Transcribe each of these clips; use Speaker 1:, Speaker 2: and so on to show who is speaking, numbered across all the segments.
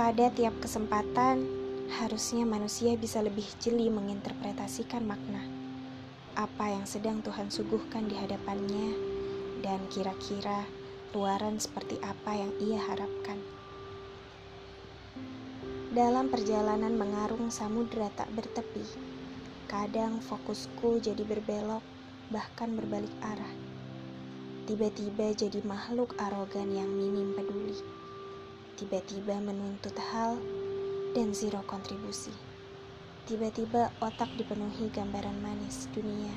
Speaker 1: Pada tiap kesempatan, harusnya manusia bisa lebih jeli menginterpretasikan makna apa yang sedang Tuhan suguhkan di hadapannya, dan kira-kira luaran seperti apa yang ia harapkan. Dalam perjalanan mengarung samudera tak bertepi, kadang fokusku jadi berbelok, bahkan berbalik arah. Tiba-tiba jadi makhluk arogan yang minim peduli. Tiba-tiba menuntut hal dan zero kontribusi. Tiba-tiba otak dipenuhi gambaran manis dunia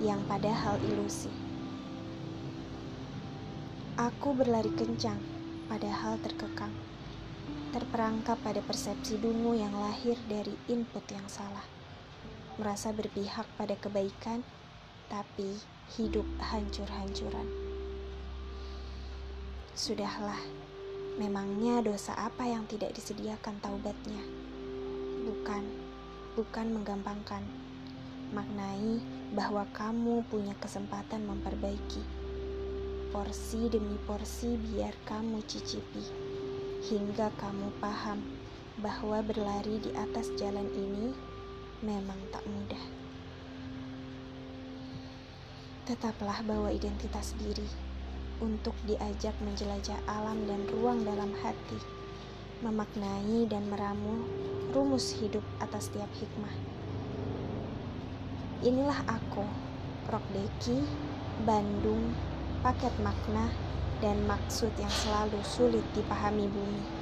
Speaker 1: yang padahal ilusi. Aku berlari kencang, padahal terkekang. Terperangkap pada persepsi dungu yang lahir dari input yang salah. Merasa berpihak pada kebaikan, tapi hidup hancur-hancuran. Sudahlah, Memangnya dosa apa yang tidak disediakan taubatnya? Bukan, bukan menggampangkan. Maknai bahwa kamu punya kesempatan memperbaiki. Porsi demi porsi biar kamu cicipi. Hingga kamu paham bahwa berlari di atas jalan ini memang tak mudah. Tetaplah bawa identitas diri untuk diajak menjelajah alam dan ruang dalam hati, memaknai dan meramu rumus hidup atas tiap hikmah. Inilah aku, Rock Deki, Bandung, paket makna dan maksud yang selalu sulit dipahami bumi.